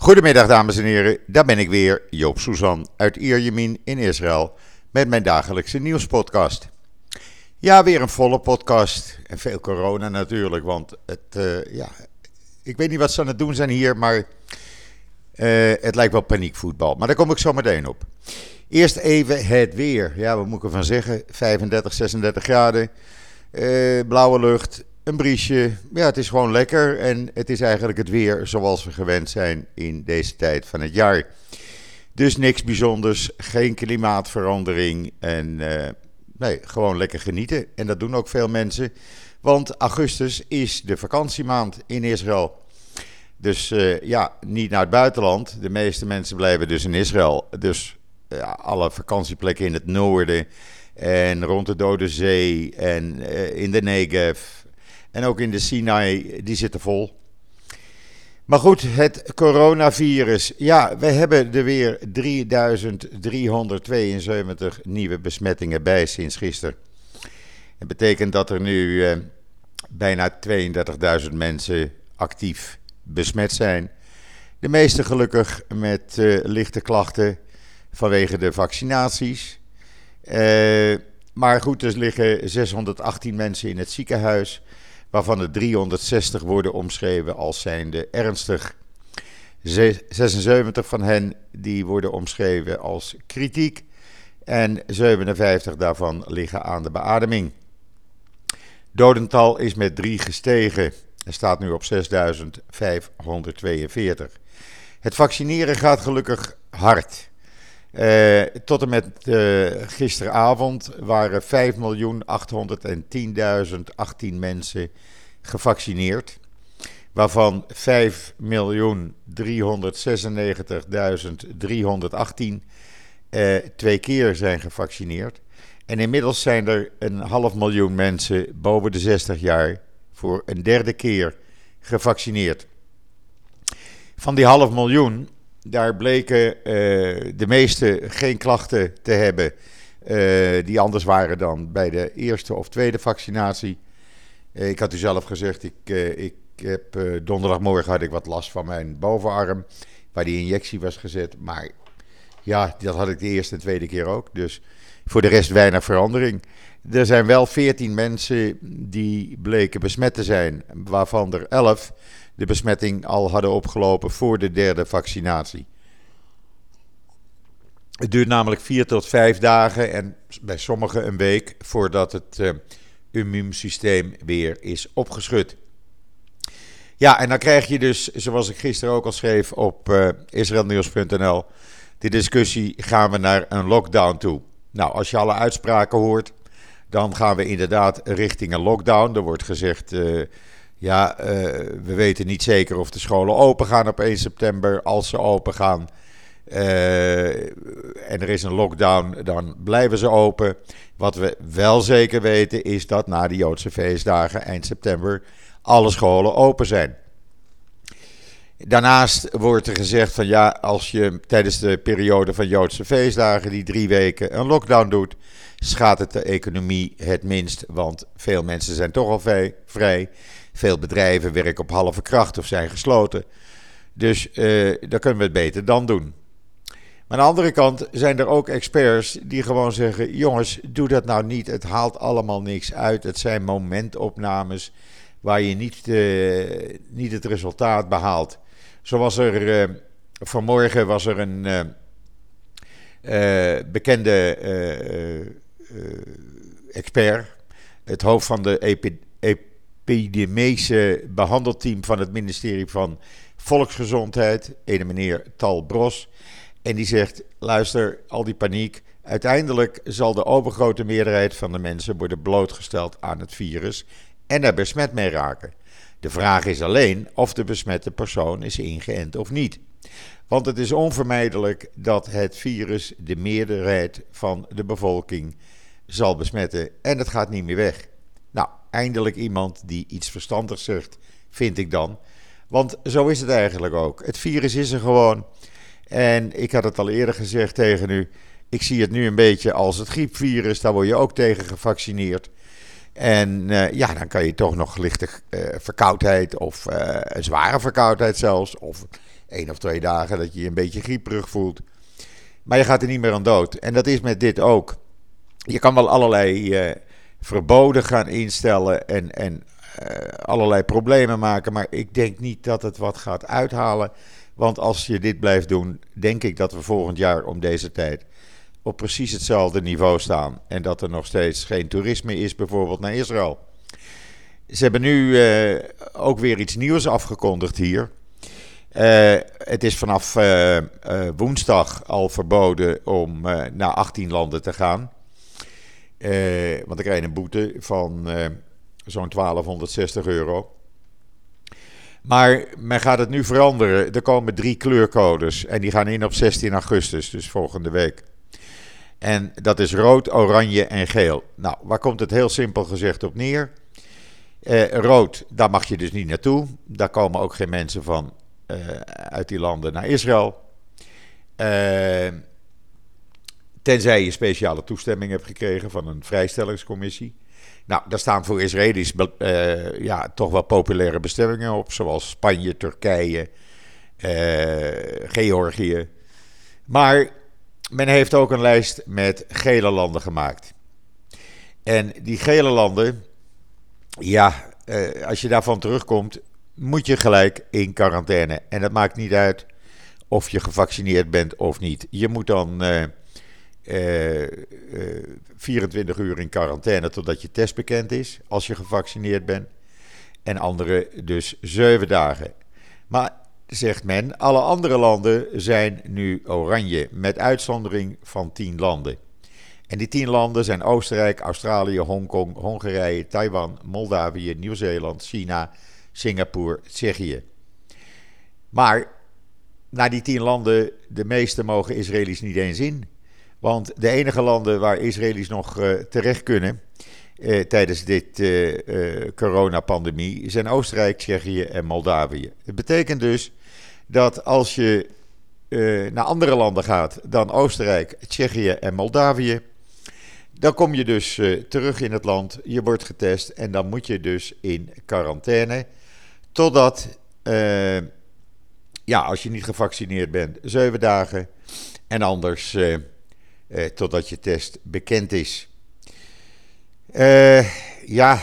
Goedemiddag dames en heren, daar ben ik weer, Joop Suzan uit Ierjemien in Israël met mijn dagelijkse nieuwspodcast. Ja, weer een volle podcast en veel corona natuurlijk, want het, uh, ja, ik weet niet wat ze aan het doen zijn hier, maar uh, het lijkt wel paniekvoetbal. Maar daar kom ik zo meteen op. Eerst even het weer. Ja, wat moet ik ervan zeggen? 35, 36 graden, uh, blauwe lucht, een briesje. Ja, het is gewoon lekker en het is eigenlijk het weer zoals we gewend zijn in deze tijd van het jaar. Dus niks bijzonders, geen klimaatverandering en uh, nee, gewoon lekker genieten. En dat doen ook veel mensen, want augustus is de vakantiemaand in Israël. Dus uh, ja, niet naar het buitenland. De meeste mensen blijven dus in Israël. Dus alle vakantieplekken in het noorden en rond de Dode Zee en uh, in de Negev en ook in de Sinai, die zitten vol. Maar goed, het coronavirus. Ja, we hebben er weer 3372 nieuwe besmettingen bij sinds gisteren. Dat betekent dat er nu eh, bijna 32.000 mensen actief besmet zijn. De meeste gelukkig met uh, lichte klachten vanwege de vaccinaties. Uh, maar goed, er liggen 618 mensen in het ziekenhuis waarvan er 360 worden omschreven als zijnde ernstig. 76 van hen die worden omschreven als kritiek en 57 daarvan liggen aan de beademing. Dodental is met 3 gestegen en staat nu op 6542. Het vaccineren gaat gelukkig hard. Uh, tot en met uh, gisteravond waren 5.810.018 mensen gevaccineerd. Waarvan 5.396.318 uh, twee keer zijn gevaccineerd. En inmiddels zijn er een half miljoen mensen boven de 60 jaar voor een derde keer gevaccineerd. Van die half miljoen daar bleken uh, de meeste geen klachten te hebben uh, die anders waren dan bij de eerste of tweede vaccinatie. Uh, ik had u zelf gezegd, ik, ik heb donderdagmorgen had ik wat last van mijn bovenarm, waar die injectie was gezet. Maar ja, dat had ik de eerste en tweede keer ook. Dus voor de rest weinig verandering. Er zijn wel 14 mensen die bleken besmet te zijn, waarvan er 11 de besmetting al hadden opgelopen voor de derde vaccinatie. Het duurt namelijk vier tot vijf dagen en bij sommigen een week voordat het uh, immuunsysteem weer is opgeschud. Ja, en dan krijg je dus, zoals ik gisteren ook al schreef op uh, israelnieuws.nl, de discussie: gaan we naar een lockdown toe? Nou, als je alle uitspraken hoort, dan gaan we inderdaad richting een lockdown. Er wordt gezegd. Uh, ja, uh, we weten niet zeker of de scholen open gaan op 1 september. Als ze open gaan uh, en er is een lockdown, dan blijven ze open. Wat we wel zeker weten is dat na de Joodse feestdagen eind september alle scholen open zijn. Daarnaast wordt er gezegd van ja, als je tijdens de periode van Joodse feestdagen, die drie weken, een lockdown doet, schaadt het de economie het minst, want veel mensen zijn toch al vrij. Veel bedrijven werken op halve kracht of zijn gesloten. Dus uh, dan kunnen we het beter dan doen. Maar aan de andere kant zijn er ook experts die gewoon zeggen: jongens, doe dat nou niet. Het haalt allemaal niks uit. Het zijn momentopnames waar je niet, uh, niet het resultaat behaalt. Zo was er uh, vanmorgen was er een bekende expert, het hoofd van de epidemische behandelteam van het ministerie van Volksgezondheid, een meneer Tal Bros. En die zegt: luister, al die paniek. Uiteindelijk zal de overgrote meerderheid van de mensen worden blootgesteld aan het virus en er besmet mee raken. De vraag is alleen of de besmette persoon is ingeënt of niet. Want het is onvermijdelijk dat het virus de meerderheid van de bevolking zal besmetten en het gaat niet meer weg. Nou, eindelijk iemand die iets verstandigs zegt, vind ik dan. Want zo is het eigenlijk ook. Het virus is er gewoon. En ik had het al eerder gezegd tegen u. Ik zie het nu een beetje als het griepvirus. Daar word je ook tegen gevaccineerd. En uh, ja, dan kan je toch nog lichte uh, verkoudheid of uh, een zware verkoudheid zelfs. Of één of twee dagen dat je je een beetje grieperig voelt. Maar je gaat er niet meer aan dood. En dat is met dit ook. Je kan wel allerlei verboden gaan instellen en, en uh, allerlei problemen maken. Maar ik denk niet dat het wat gaat uithalen. Want als je dit blijft doen, denk ik dat we volgend jaar om deze tijd op precies hetzelfde niveau staan. En dat er nog steeds geen toerisme is, bijvoorbeeld naar Israël. Ze hebben nu uh, ook weer iets nieuws afgekondigd hier. Uh, het is vanaf woensdag al verboden om naar 18 landen te gaan. Want dan krijg een boete van zo'n 1260 euro. Maar men gaat het nu veranderen. Er komen drie kleurcodes en die gaan in op 16 augustus, dus volgende week. En dat is rood, oranje en geel. Nou, waar komt het heel simpel gezegd op neer? Eh, rood, daar mag je dus niet naartoe. Daar komen ook geen mensen van uh, uit die landen naar Israël. Uh, tenzij je speciale toestemming hebt gekregen van een vrijstellingscommissie. Nou, daar staan voor Israëli's uh, ja, toch wel populaire bestemmingen op, zoals Spanje, Turkije, Georgië. Maar men heeft ook een lijst met gele landen gemaakt. En die gele landen, ja, uh, als je daarvan terugkomt, moet je gelijk in quarantaine. En dat maakt niet uit of je gevaccineerd bent of niet. Je moet dan uh, uh, 24 uur in quarantaine totdat je test bekend is, als je gevaccineerd bent. En andere dus 7 dagen. Maar zegt men, alle andere landen zijn nu oranje, met uitzondering van 10 landen. En die tien landen zijn Oostenrijk, Australië, Hongkong, Hongarije, Taiwan, Moldavië, Nieuw-Zeeland, China, Singapore, Tsjechië. Maar naar die tien landen, de meeste mogen Israëli's niet eens in. Want de enige landen waar Israëli's nog uh, terecht kunnen uh, tijdens dit uh, coronapandemie zijn Oostenrijk, Tsjechië en Moldavië. Het betekent dus dat als je naar andere landen gaat dan Oostenrijk, Tsjechië en Moldavië, dan kom je dus terug in het land, je wordt getest en dan moet je dus in quarantaine. Totdat, ja, als je niet gevaccineerd bent, zeven dagen. En anders uh, totdat je test bekend is. ja,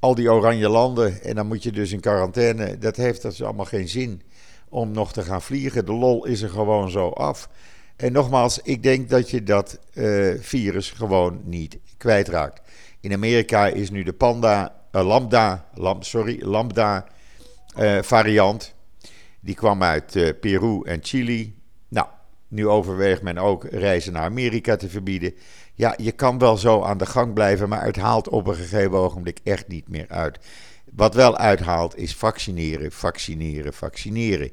al die oranje landen en dan moet je dus in quarantaine. Dat heeft dus allemaal geen zin om nog te gaan vliegen. De lol is er gewoon zo af. En nogmaals, ik denk dat je dat uh, virus gewoon niet kwijtraakt. In Amerika is nu de panda, lambda, lam, sorry, lambda variant. Die kwam uit Peru en Chili. Nu overweegt men ook reizen naar Amerika te verbieden. Ja, je kan wel zo aan de gang blijven, maar het haalt op een gegeven ogenblik echt niet meer uit. Wat wel uithaalt is vaccineren, vaccineren, vaccineren.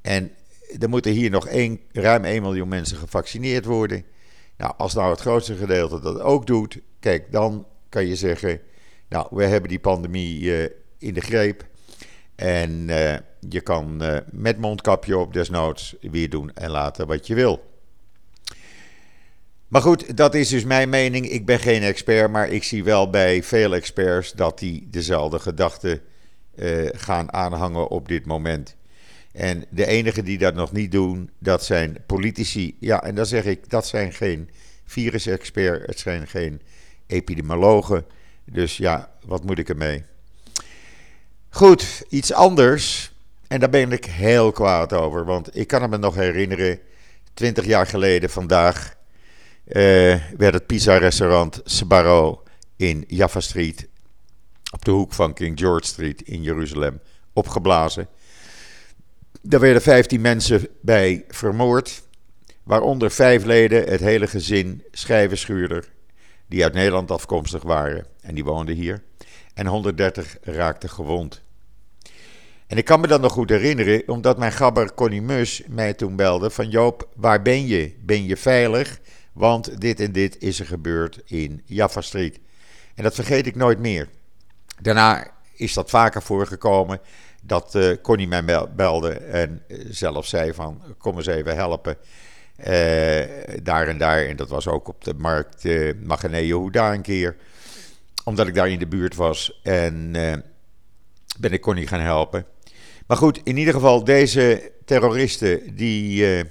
En er moeten hier nog ruim 1 miljoen mensen gevaccineerd worden. Nou, als nou het grootste gedeelte dat ook doet, kijk, dan kan je zeggen, nou, we hebben die pandemie uh, in de greep. En uh, je kan uh, met mondkapje op desnoods weer doen en laten wat je wil. Maar goed, dat is dus mijn mening. Ik ben geen expert, maar ik zie wel bij veel experts dat die dezelfde gedachten gaan aanhangen op dit moment. En de enigen die dat nog niet doen, dat zijn politici. Ja, en dan zeg ik, dat zijn geen virusexperts, het zijn geen epidemiologen. Dus ja, wat moet ik ermee? Goed, iets anders. En daar ben ik heel kwaad over. Want ik kan me nog herinneren, 20 jaar geleden vandaag uh, werd het pizza-restaurant Sbarro in Jaffa Street, op de hoek van King George Street in Jeruzalem, opgeblazen. Daar werden 15 mensen bij vermoord, waaronder vijf leden, het hele gezin, schijvenschuurder, die uit Nederland afkomstig waren en die woonden hier. En 130 raakten gewond. En ik kan me dat nog goed herinneren, omdat mijn gabber Connie Mus mij toen belde van Joop, waar ben je? Ben je veilig? Want dit en dit is er gebeurd in Jaffa Street. En dat vergeet ik nooit meer. Daarna is dat vaker voorgekomen dat uh, Connie mij belde en eh, zelf zei van kom eens even helpen. Uh, daar en daar. En dat was ook op de markt uh, Magene Yehuda een keer. Omdat ik daar in de buurt was. En ben ik Connie gaan helpen. Maar goed, in ieder geval, deze terroristen die uh,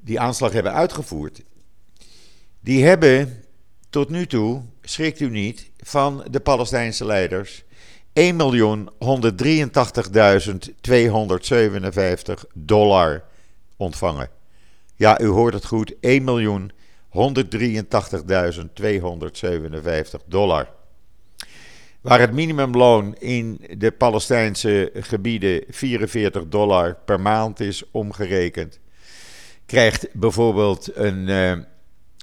die aanslag hebben uitgevoerd, die hebben tot nu toe, schrikt u niet, van de Palestijnse leiders 1.183.257 dollar ontvangen. Ja, u hoort het goed, 1.183.257 dollar. Waar het minimumloon in de Palestijnse gebieden 44 dollar per maand is omgerekend, krijgt bijvoorbeeld een, uh,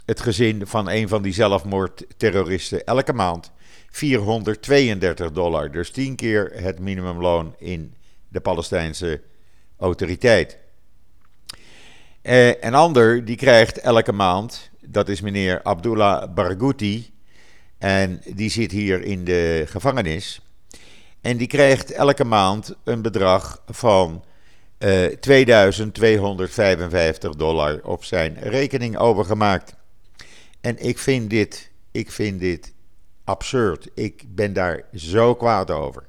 het gezin van een van die zelfmoordterroristen elke maand 432 dollar. Dus 10 keer het minimumloon in de Palestijnse autoriteit. Uh, een ander die krijgt elke maand, dat is meneer Abdullah Barghouti. En die zit hier in de gevangenis. En die krijgt elke maand een bedrag van uh, eh, 2255 dollar op zijn rekening overgemaakt. En ik vind dit, ik vind dit absurd. Ik ben daar zo kwaad over.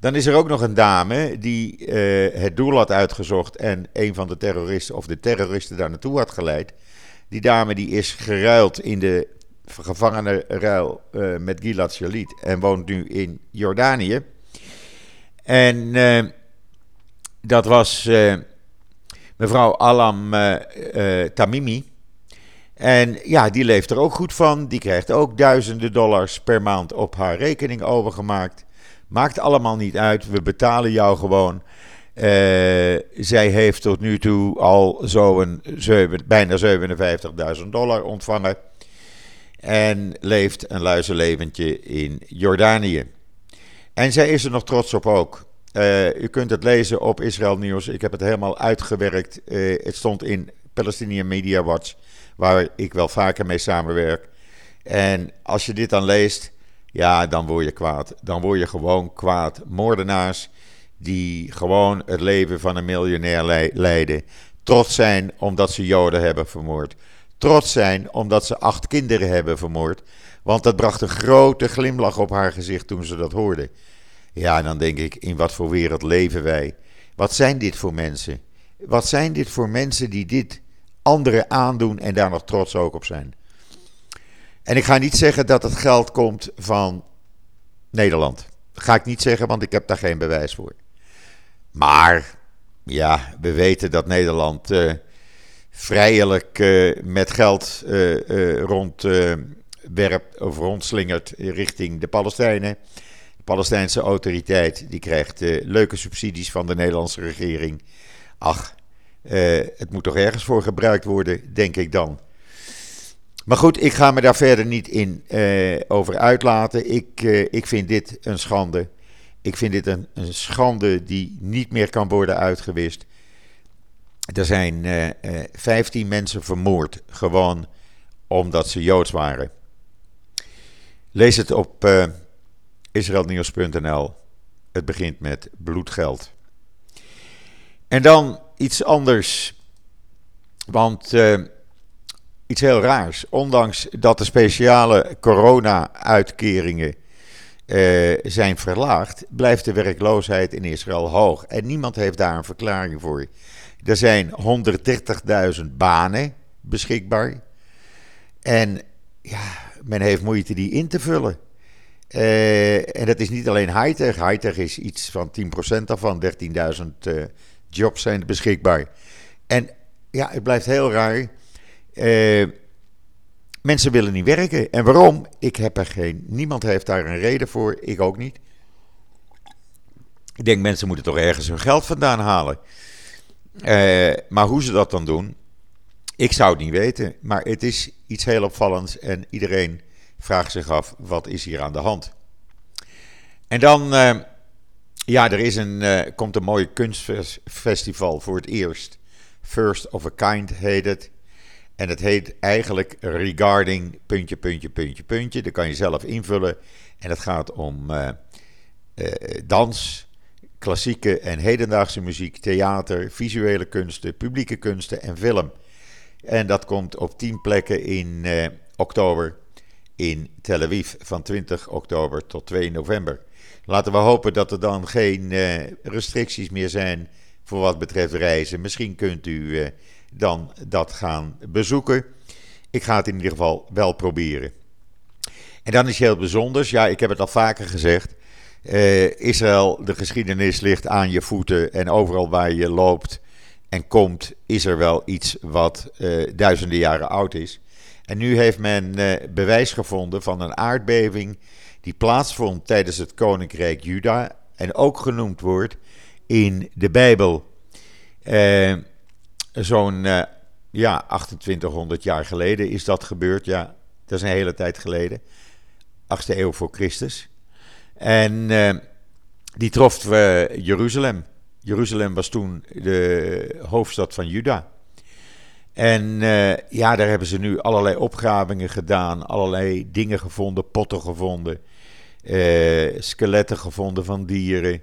Dan is er ook nog een dame die uh, het doel had uitgezocht en een van de terroristen of de terroristen daar naartoe had geleid. Die dame die is geruild in de gevangenenruil uh, met Gilad Shalit en woont nu in Jordanië. En uh, dat was mevrouw Alam Tamimi. En ja, die leeft er ook goed van. Die krijgt ook duizenden dollars per maand op haar rekening overgemaakt. Maakt allemaal niet uit. We betalen jou gewoon. Zij heeft tot nu toe al zo'n bijna 57.000 dollar ontvangen. En leeft een luizenleventje in Jordanië. En zij is er nog trots op ook. Uh, u kunt het lezen op Israël Nieuws. Ik heb het helemaal uitgewerkt. Uh, het stond in Palestinian Media Watch waar ik wel vaker mee samenwerk. En als je dit dan leest, ja, dan word je kwaad. Dan word je gewoon kwaad. Moordenaars die gewoon het leven van een miljonair leiden. Trots zijn omdat ze Joden hebben vermoord. Trots zijn omdat ze acht kinderen hebben vermoord. Want dat bracht een grote glimlach op haar gezicht toen ze dat hoorde. Ja, en dan denk ik, in wat voor wereld leven wij? Wat zijn dit voor mensen? Wat zijn dit voor mensen die dit anderen aandoen en daar nog trots ook op zijn. En ik ga niet zeggen dat het geld komt van Nederland. Ga ik niet zeggen, want ik heb daar geen bewijs voor. Maar ja, we weten dat Nederland uh, vrijelijk uh, met geld uh, rondwerpt of rondslingert richting de Palestijnen. De Palestijnse autoriteit die krijgt leuke subsidies van de Nederlandse regering. Ach, het moet toch ergens voor gebruikt worden, denk ik dan. Maar goed, ik ga me daar verder niet in over uitlaten. Ik, ik vind dit een schande. Ik vind dit een, een, schande die niet meer kan worden uitgewist. Er zijn 15 mensen vermoord, gewoon omdat ze joods waren. Lees het op israelnieuws.nl. Het begint met bloedgeld. En dan iets anders. Want uh, iets heel raars. Ondanks dat de speciale corona-uitkeringen uh, zijn verlaagd, blijft de werkloosheid in Israël hoog. En niemand heeft daar een verklaring voor. Er zijn 130.000 banen beschikbaar. En ja, men heeft moeite die in te vullen. Uh, en dat is niet alleen high-tech. High-tech is iets van 10% daarvan, 13.000 jobs zijn beschikbaar. En ja, het blijft heel raar. Uh, mensen willen niet werken. En waarom? Ik heb er geen. Niemand heeft daar een reden voor. Ik ook niet. Ik denk, mensen moeten toch ergens hun geld vandaan halen. Uh, maar hoe ze dat dan doen, ik zou het niet weten. Maar het is iets heel opvallends en iedereen vraagt zich af: wat is hier aan de hand? En dan uh, ja, er is een, uh, komt een mooi kunstfestival voor het eerst. First of a Kind heet het. En het heet eigenlijk Regarding puntje, puntje, puntje, puntje. Dat kan je zelf invullen. En het gaat om dans, klassieke en hedendaagse muziek, theater, visuele kunsten, publieke kunsten en film. En dat komt op 10 plekken in oktober in Tel Aviv van 20 oktober tot 2 november. laten we hopen dat er dan geen restricties meer zijn voor wat betreft reizen. Misschien kunt u dan dat gaan bezoeken. Ik ga het in ieder geval wel proberen. En dan is heel bijzonders, ja, ik heb het al vaker gezegd. Israël, de geschiedenis ligt aan je voeten en overal waar je loopt en komt, is er wel iets wat duizenden jaren oud is. En nu heeft men uh, bewijs gevonden van een aardbeving die plaatsvond tijdens het koninkrijk Juda en ook genoemd wordt in de Bijbel. Uh, Zo'n uh, ja, 2800 jaar geleden is dat gebeurd. Ja, dat is een hele tijd geleden. 8e eeuw voor Christus. En die trof Jeruzalem. Jeruzalem was toen de hoofdstad van Juda. En uh, ja, daar hebben ze nu allerlei opgravingen gedaan, allerlei dingen gevonden, potten gevonden, skeletten gevonden van dieren.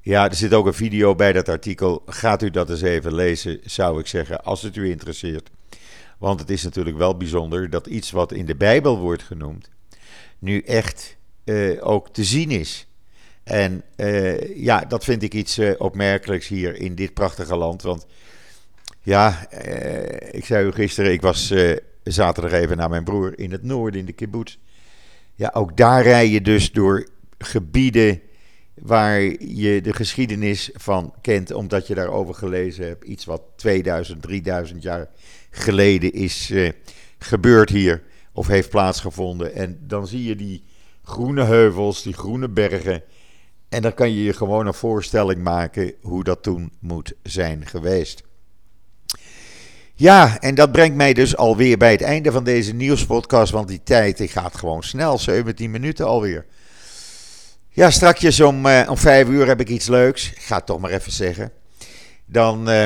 Ja, er zit ook een video bij dat artikel. Gaat u dat eens even lezen, zou ik zeggen, als het u interesseert. Want het is natuurlijk wel bijzonder dat iets wat in de Bijbel wordt genoemd, nu echt uh, ook te zien is. En ja, dat vind ik iets opmerkelijks hier in dit prachtige land. Want ja, eh, ik zei u gisteren, ik was eh, zaterdag even naar mijn broer in het noorden, in de kibbutz. Ja, ook daar rij je dus door gebieden waar je de geschiedenis van kent, omdat je daarover gelezen hebt. Iets wat 2000, 3000 jaar geleden is uh, gebeurd hier, of heeft plaatsgevonden. En dan zie je die groene heuvels, die groene bergen. En dan kan je je gewoon een voorstelling maken hoe dat toen moet zijn geweest. Ja, en dat brengt mij dus alweer bij het einde van deze nieuwspodcast. Want die tijd die gaat gewoon snel, 17 minuten alweer. Ja, strakjes om, uh, om 5 uur heb ik iets leuks. Ik ga het toch maar even zeggen. Dan, uh,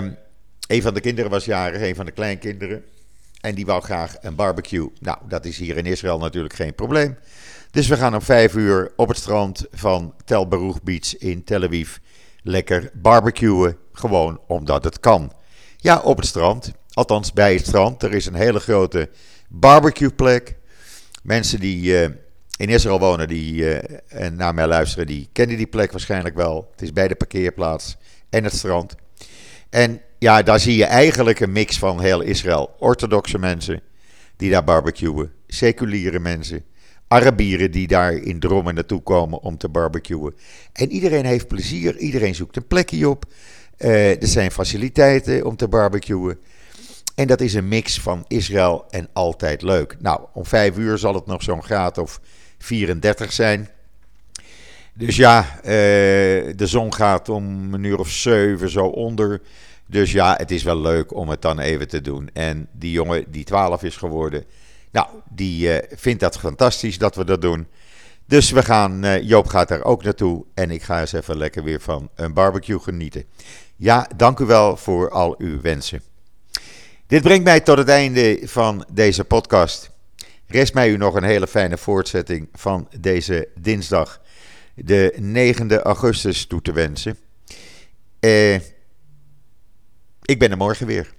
een van de kinderen was jarig, een van de kleinkinderen. En die wou graag een barbecue. Nou, dat is hier in Israël natuurlijk geen probleem. Dus we gaan om 5 uur op het strand van Tel Baruch Beach in Tel Aviv lekker barbecuen. Gewoon omdat het kan. Ja, op het strand. Althans, bij het strand. Er is een hele grote barbecueplek. Mensen die uh, in Israël wonen die, uh, en naar mij luisteren, die kennen die plek waarschijnlijk wel. Het is bij de parkeerplaats en het strand. En ja, daar zie je eigenlijk een mix van heel Israël. Orthodoxe mensen die daar barbecuen. Seculiere mensen. Arabieren die daar in Drommen naartoe komen om te barbecuen. En iedereen heeft plezier. Iedereen zoekt een plekje op. Uh, er zijn faciliteiten om te barbecuen. En dat is een mix van Israël en altijd leuk. Nou, om vijf uur zal het nog zo'n graad of 34 zijn. Dus ja, uh, de zon gaat om een uur of zeven zo onder. Dus ja, het is wel leuk om het dan even te doen. En die jongen die 12 is geworden, nou, die uh, vindt dat fantastisch dat we dat doen. Dus we gaan, uh, Joop gaat daar ook naartoe en ik ga eens even lekker weer van een barbecue genieten. Ja, dank u wel voor al uw wensen. Dit brengt mij tot het einde van deze podcast. Rest mij u nog een hele fijne voortzetting van deze dinsdag, de 9e augustus, toe te wensen. Eh, ik ben er morgen weer.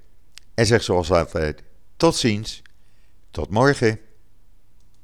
En zeg zoals altijd: tot ziens, tot morgen.